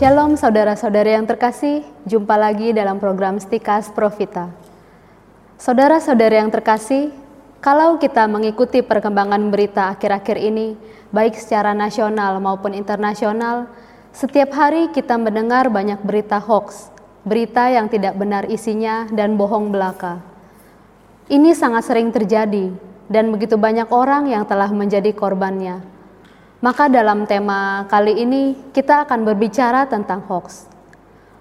Shalom saudara-saudara yang terkasih, jumpa lagi dalam program Stikas Profita. Saudara-saudara yang terkasih, kalau kita mengikuti perkembangan berita akhir-akhir ini, baik secara nasional maupun internasional, setiap hari kita mendengar banyak berita hoax, berita yang tidak benar isinya dan bohong belaka. Ini sangat sering terjadi dan begitu banyak orang yang telah menjadi korbannya. Maka dalam tema kali ini kita akan berbicara tentang hoax.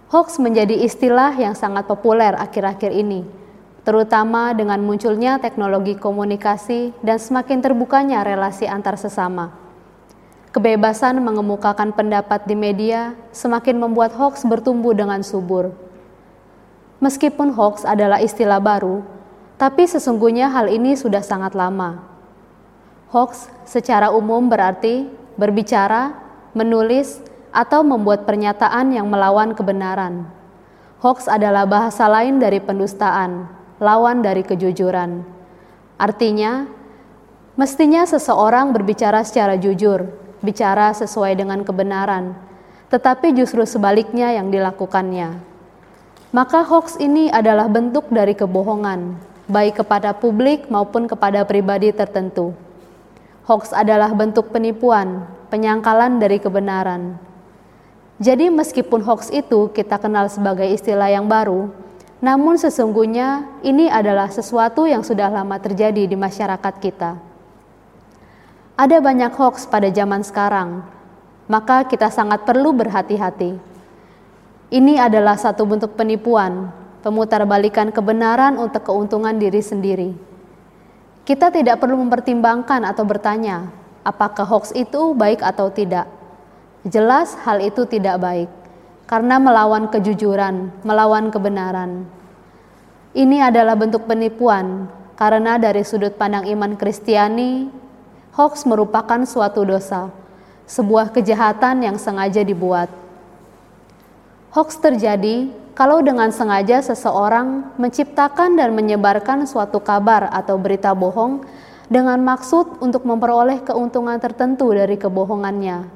Hoax menjadi istilah yang sangat populer akhir-akhir ini, terutama dengan munculnya teknologi komunikasi dan semakin terbukanya relasi antar sesama. Kebebasan mengemukakan pendapat di media semakin membuat hoax bertumbuh dengan subur. Meskipun hoax adalah istilah baru, tapi sesungguhnya hal ini sudah sangat lama. Hoax secara umum berarti berbicara, menulis, atau membuat pernyataan yang melawan kebenaran. Hoax adalah bahasa lain dari pendustaan, lawan dari kejujuran. Artinya, mestinya seseorang berbicara secara jujur, bicara sesuai dengan kebenaran, tetapi justru sebaliknya yang dilakukannya. Maka hoax ini adalah bentuk dari kebohongan, baik kepada publik maupun kepada pribadi tertentu. Hoax adalah bentuk penipuan, penyangkalan dari kebenaran. Jadi meskipun hoax itu kita kenal sebagai istilah yang baru, namun sesungguhnya ini adalah sesuatu yang sudah lama terjadi di masyarakat kita. Ada banyak hoax pada zaman sekarang, maka kita sangat perlu berhati-hati. Ini adalah satu bentuk penipuan, pemutarbalikan kebenaran untuk keuntungan diri sendiri. Kita tidak perlu mempertimbangkan atau bertanya, apakah hoax itu baik atau tidak. Jelas hal itu tidak baik, karena melawan kejujuran, melawan kebenaran. Ini adalah bentuk penipuan, karena dari sudut pandang iman Kristiani, hoax merupakan suatu dosa, sebuah kejahatan yang sengaja dibuat. Hoax terjadi kalau dengan sengaja seseorang menciptakan dan menyebarkan suatu kabar atau berita bohong dengan maksud untuk memperoleh keuntungan tertentu dari kebohongannya,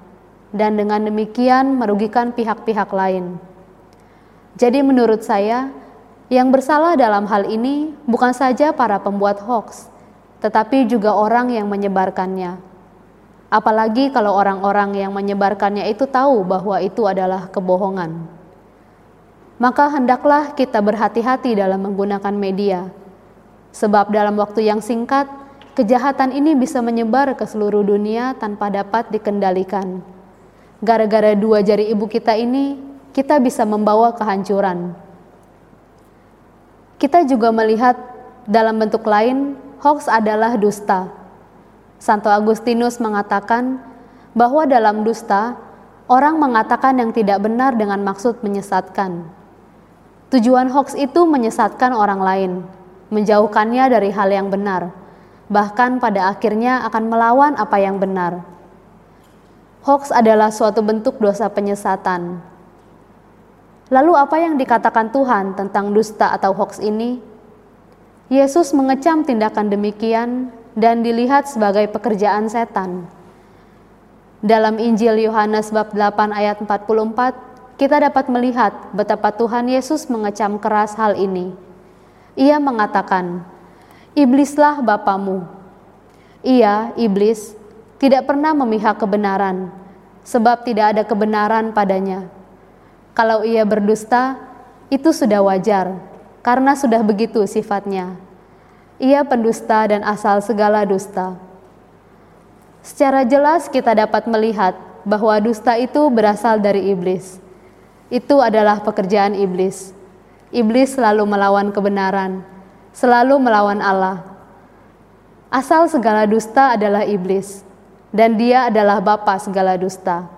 dan dengan demikian merugikan pihak-pihak lain. Jadi, menurut saya, yang bersalah dalam hal ini bukan saja para pembuat hoax, tetapi juga orang yang menyebarkannya. Apalagi kalau orang-orang yang menyebarkannya itu tahu bahwa itu adalah kebohongan maka hendaklah kita berhati-hati dalam menggunakan media. Sebab dalam waktu yang singkat, kejahatan ini bisa menyebar ke seluruh dunia tanpa dapat dikendalikan. Gara-gara dua jari ibu kita ini, kita bisa membawa kehancuran. Kita juga melihat dalam bentuk lain, hoax adalah dusta. Santo Agustinus mengatakan bahwa dalam dusta, orang mengatakan yang tidak benar dengan maksud menyesatkan. Tujuan hoax itu menyesatkan orang lain, menjauhkannya dari hal yang benar, bahkan pada akhirnya akan melawan apa yang benar. Hoax adalah suatu bentuk dosa penyesatan. Lalu, apa yang dikatakan Tuhan tentang dusta atau hoax ini? Yesus mengecam tindakan demikian dan dilihat sebagai pekerjaan setan. Dalam Injil Yohanes bab 8 ayat 44, kita dapat melihat betapa Tuhan Yesus mengecam keras hal ini. Ia mengatakan, "Iblislah bapamu." Ia, iblis, tidak pernah memihak kebenaran, sebab tidak ada kebenaran padanya. Kalau ia berdusta, itu sudah wajar, karena sudah begitu sifatnya. Ia pendusta dan asal segala dusta. Secara jelas, kita dapat melihat bahwa dusta itu berasal dari iblis. Itu adalah pekerjaan iblis. Iblis selalu melawan kebenaran, selalu melawan Allah. Asal segala dusta adalah iblis, dan dia adalah bapa segala dusta.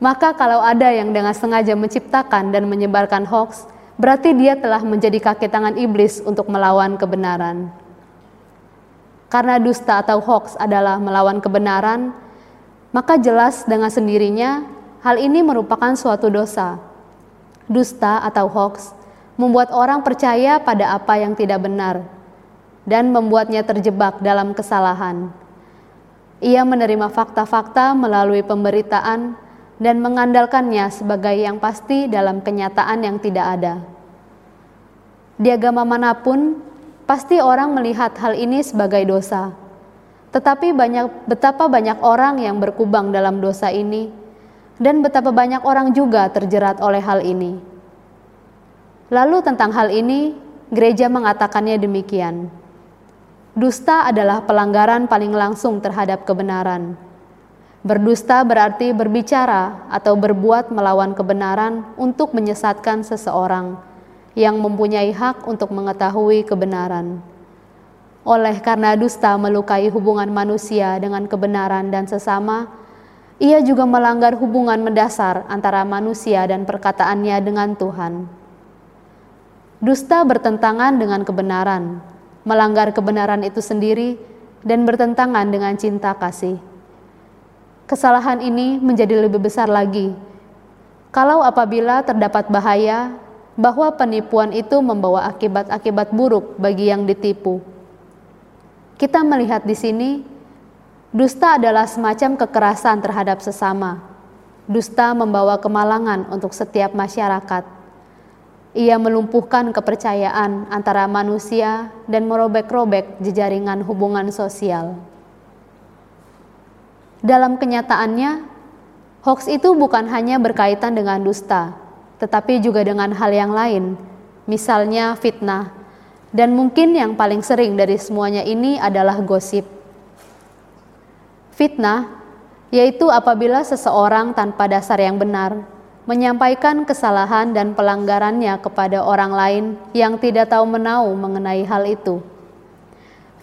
Maka kalau ada yang dengan sengaja menciptakan dan menyebarkan hoax, berarti dia telah menjadi kaki tangan iblis untuk melawan kebenaran. Karena dusta atau hoax adalah melawan kebenaran, maka jelas dengan sendirinya Hal ini merupakan suatu dosa. Dusta atau hoax membuat orang percaya pada apa yang tidak benar dan membuatnya terjebak dalam kesalahan. Ia menerima fakta-fakta melalui pemberitaan dan mengandalkannya sebagai yang pasti dalam kenyataan yang tidak ada. Di agama mana pun, pasti orang melihat hal ini sebagai dosa. Tetapi banyak betapa banyak orang yang berkubang dalam dosa ini dan betapa banyak orang juga terjerat oleh hal ini. Lalu tentang hal ini, gereja mengatakannya demikian. Dusta adalah pelanggaran paling langsung terhadap kebenaran. Berdusta berarti berbicara atau berbuat melawan kebenaran untuk menyesatkan seseorang yang mempunyai hak untuk mengetahui kebenaran. Oleh karena dusta melukai hubungan manusia dengan kebenaran dan sesama, ia juga melanggar hubungan mendasar antara manusia dan perkataannya dengan Tuhan. Dusta bertentangan dengan kebenaran, melanggar kebenaran itu sendiri, dan bertentangan dengan cinta kasih. Kesalahan ini menjadi lebih besar lagi kalau apabila terdapat bahaya bahwa penipuan itu membawa akibat-akibat buruk bagi yang ditipu. Kita melihat di sini, dusta adalah semacam kekerasan terhadap sesama. Dusta membawa kemalangan untuk setiap masyarakat. Ia melumpuhkan kepercayaan antara manusia dan merobek-robek jejaringan hubungan sosial. Dalam kenyataannya, hoax itu bukan hanya berkaitan dengan dusta, tetapi juga dengan hal yang lain, misalnya fitnah, dan mungkin yang paling sering dari semuanya ini adalah gosip. Fitnah yaitu apabila seseorang tanpa dasar yang benar menyampaikan kesalahan dan pelanggarannya kepada orang lain yang tidak tahu menau mengenai hal itu.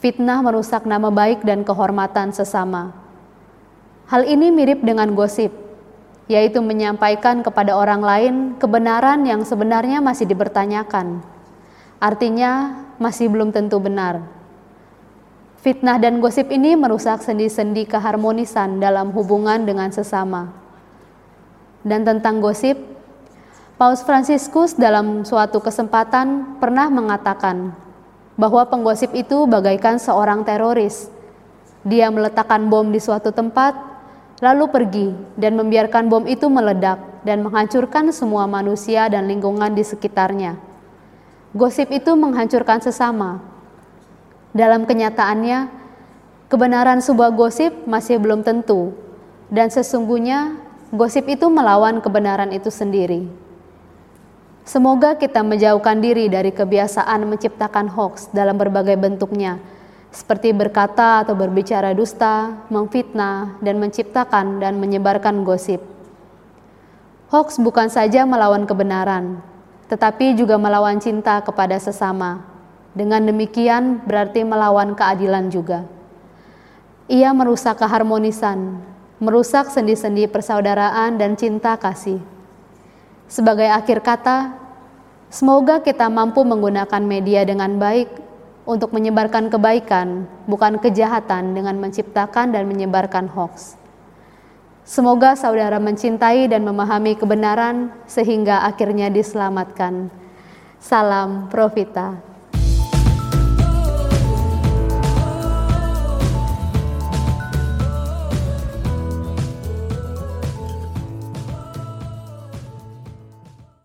Fitnah merusak nama baik dan kehormatan sesama. Hal ini mirip dengan gosip, yaitu menyampaikan kepada orang lain kebenaran yang sebenarnya masih dipertanyakan. Artinya, masih belum tentu benar. Fitnah dan gosip ini merusak sendi-sendi keharmonisan dalam hubungan dengan sesama. Dan tentang gosip, Paus Fransiskus dalam suatu kesempatan pernah mengatakan bahwa penggosip itu bagaikan seorang teroris. Dia meletakkan bom di suatu tempat lalu pergi dan membiarkan bom itu meledak dan menghancurkan semua manusia dan lingkungan di sekitarnya. Gosip itu menghancurkan sesama. Dalam kenyataannya, kebenaran sebuah gosip masih belum tentu, dan sesungguhnya gosip itu melawan kebenaran itu sendiri. Semoga kita menjauhkan diri dari kebiasaan menciptakan hoax dalam berbagai bentuknya seperti berkata atau berbicara dusta, memfitnah, dan menciptakan dan menyebarkan gosip. Hoax bukan saja melawan kebenaran, tetapi juga melawan cinta kepada sesama. Dengan demikian, berarti melawan keadilan juga. Ia merusak keharmonisan, merusak sendi-sendi persaudaraan dan cinta kasih. Sebagai akhir kata, semoga kita mampu menggunakan media dengan baik untuk menyebarkan kebaikan, bukan kejahatan dengan menciptakan dan menyebarkan hoax. Semoga saudara mencintai dan memahami kebenaran sehingga akhirnya diselamatkan. Salam Profita.